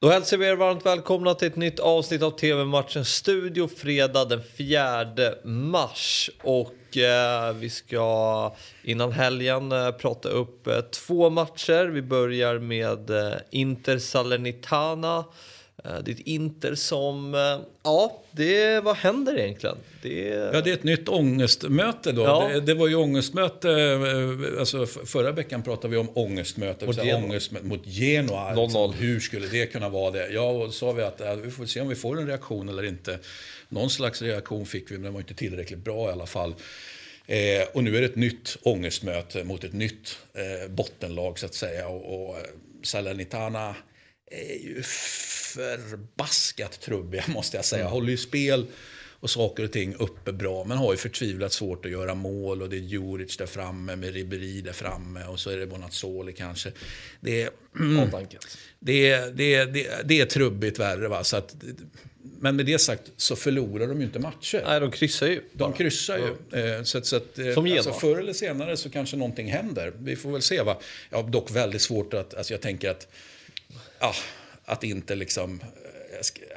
Då hälsar vi er varmt välkomna till ett nytt avsnitt av TV-matchen Studio fredag den 4 mars. Och eh, vi ska innan helgen eh, prata upp eh, två matcher. Vi börjar med eh, Inter Salernitana. Eh, det är ett Inter som, ja, det, vad händer egentligen? Det, Ja, det är ett nytt ångestmöte då. Ja. Det, det var ju ångestmöte, eh, alltså förra veckan pratade vi om ångestmöte. Mot Genoa. ångestmöte mot Genoa. 0-0. Liksom, hur skulle det kunna vara det? Ja, och sa vi att vi får se om vi får en reaktion eller inte. Någon slags reaktion fick vi, men den var inte tillräckligt bra i alla fall. Eh, och nu är det ett nytt ångestmöte mot ett nytt eh, bottenlag så att säga. Och, och eh, Salernitana är ju förbaskat trubbiga måste jag säga. Håller ju spel och saker och ting uppe bra. Men har ju förtvivlat svårt att göra mål. Och det är Djuric där framme med Ribéry där framme. Och så är det Bonazzoli kanske. Det är, Avdankat. det är, det är, det är, det är trubbigt värre. Va? Så att, men med det sagt så förlorar de ju inte matcher. Nej, de kryssar ju. De kryssar ju. Eh, Så, att- så att, eh, Som alltså, förr eller senare så kanske någonting händer. Vi får väl se. Va? Jag har dock väldigt svårt att... Alltså jag tänker att... Ja, att inte liksom... eh,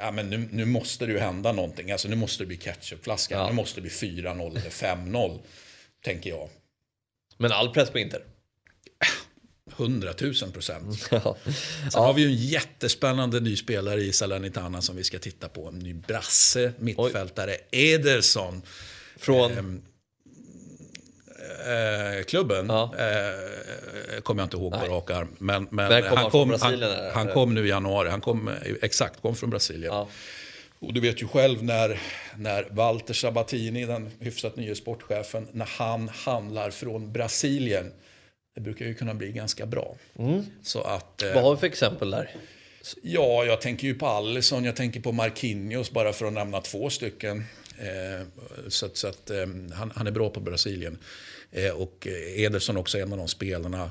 Ja, men nu, nu måste det ju hända någonting. Alltså, nu måste det bli ketchupflaska. Ja. Nu måste det bli 4-0 eller 5-0. Tänker jag. Men all press på Inter. 100 000 procent. Ja. Sen har vi ju en jättespännande ny spelare i Salernitana som vi ska titta på. En ny brasse, mittfältare, Ederson. Från... Ehm, eh, klubben Ja. eh, kommer jag inte ihåg på rak arm. Men, men, Men kom han kom, han, han kom nu i januari. Han kom, eh, exakt, kom från Brasilien. Ja. Och du vet ju själv när, när Walter Sabatini, den hyfsat nya sportchefen, när han handlar från Brasilien. Det brukar ju kunna bli ganska bra. Så att... eh, Vad har vi för exempel där? Ja, jag tänker ju på Alisson, jag tänker på Marquinhos bara för att nämna två stycken. Eh, så att, så att, eh, han, han är bra på Brasilien. Eh, och eh, Ederson också en av de spelarna,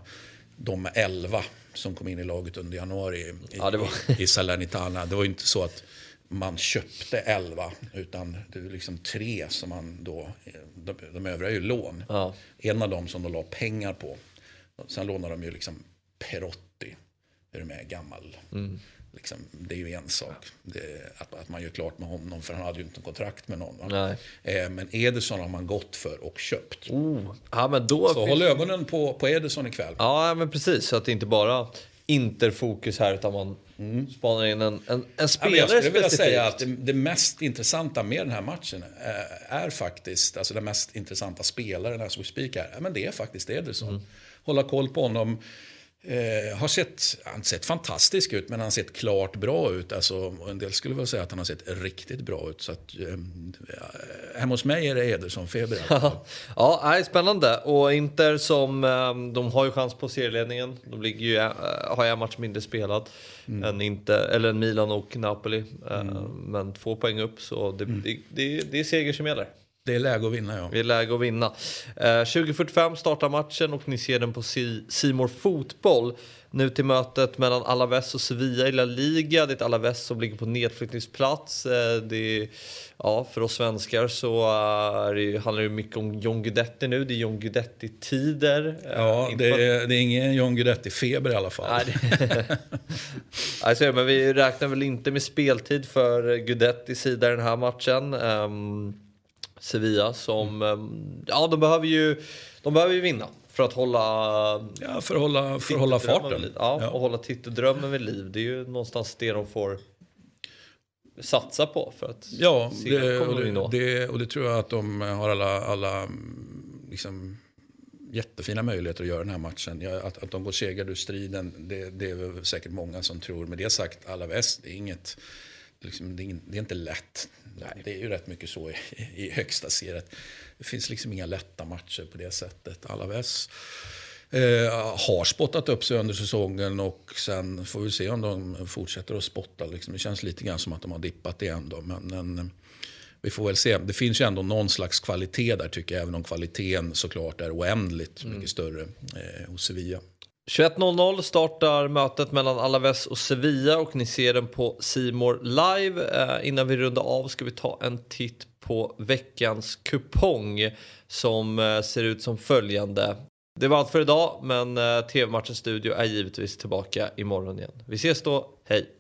de 11 som kom in i laget under januari i, Ja, det var- i, Salernitana. Det var inte så att man köpte 11 utan det var liksom tre som man då, de, de övriga är ju lån. Ja. En av dem som de la pengar på. Sen lånade de ju liksom Perotti. Är du med? Gammal. Mm. Liksom, det är ju en sak. Det, att, att man gör klart med honom. För han hade ju inte kontrakt med någon. Eh, men Ederson har man gått för och köpt. Oh. Ja, men då Så finns- håll ögonen på, på Ederson ikväll. Ja, men precis. Så att det inte bara Interfokus här utan man spanar in en, en, en Mm. Ja, spelare jag skulle vilja säga att det, det mest intressanta med den här matchen eh, är faktiskt, alltså den mest intressanta spelaren as we speak är, ja, men det är faktiskt Ederson. Mm. Hålla koll på honom. Eh, har sett, han sett fantastisk ut, men han har sett klart bra ut. Alltså, en del skulle väl säga att han har sett riktigt bra ut. Så att, eh, hemma hos mig är det Ederson-feber. Ja, nej, spännande. Och Inter som, eh, de har ju chans på serieledningen. De ligger ju, eh, har en match mindre spelad Mm. än, Inter, eller än Milan och Napoli. Eh, Men två poäng upp, så det, Mm. det, det, det är seger som gäller. Det är läge att vinna, ja. Vi är läge att vinna. Eh, 20.45 startar matchen och ni ser den på Si- Simor Fotboll. Nu till mötet mellan Alaves och Sevilla i La Liga. Det är ett Alaves som ligger på nedflyttningsplats. Eh, det är, ja, för oss svenskar så eh, är det, ju- handlar det mycket om John Guidetti nu. Det är John Guidetti-tider. Eh, Ja, det är, det är ingen John Guidetti-feber i alla fall. Nej, det... Nej, så är det, men vi räknar väl inte med speltid för Guidettis sida i den här matchen. Ehm, Sevilla som, ehm, ja de behöver ju, de behöver ju vinna för att hålla Ja, för att hålla, för att hålla farten. Ja, Ja. och hålla titeldrömmen vid liv. Det är ju någonstans det de får satsa på för att Ja, det, och, det, det, och det tror jag att de har alla, alla mm, liksom, jättefina möjligheter att göra den här matchen. Att, att de går segrade ur striden, det, det är säkert många som tror. Med det sagt, Alaves, det är inget... Liksom, det, är, det är inte lätt. Det är ju rätt mycket så i, i högsta serien. Det finns liksom inga lätta matcher på det sättet. Alaves eh, har spottat upp sig under säsongen och sen får vi se om de fortsätter att spotta. Liksom. Det känns lite grann som att de har dippat igen då. Men, men eh, vi får väl se. Det finns ju ändå någon slags kvalitet där tycker jag. Även om kvaliteten såklart är oändligt mycket större eh, hos Sevilla. 21.00 startar mötet mellan Alaves och Sevilla och ni ser den på Simor live. Eh, innan vi rundar av ska vi ta en titt på veckans kupong som eh, ser ut som följande. Det var allt för idag men eh, TV-matchens studio är givetvis tillbaka imorgon igen. Vi ses då, hej!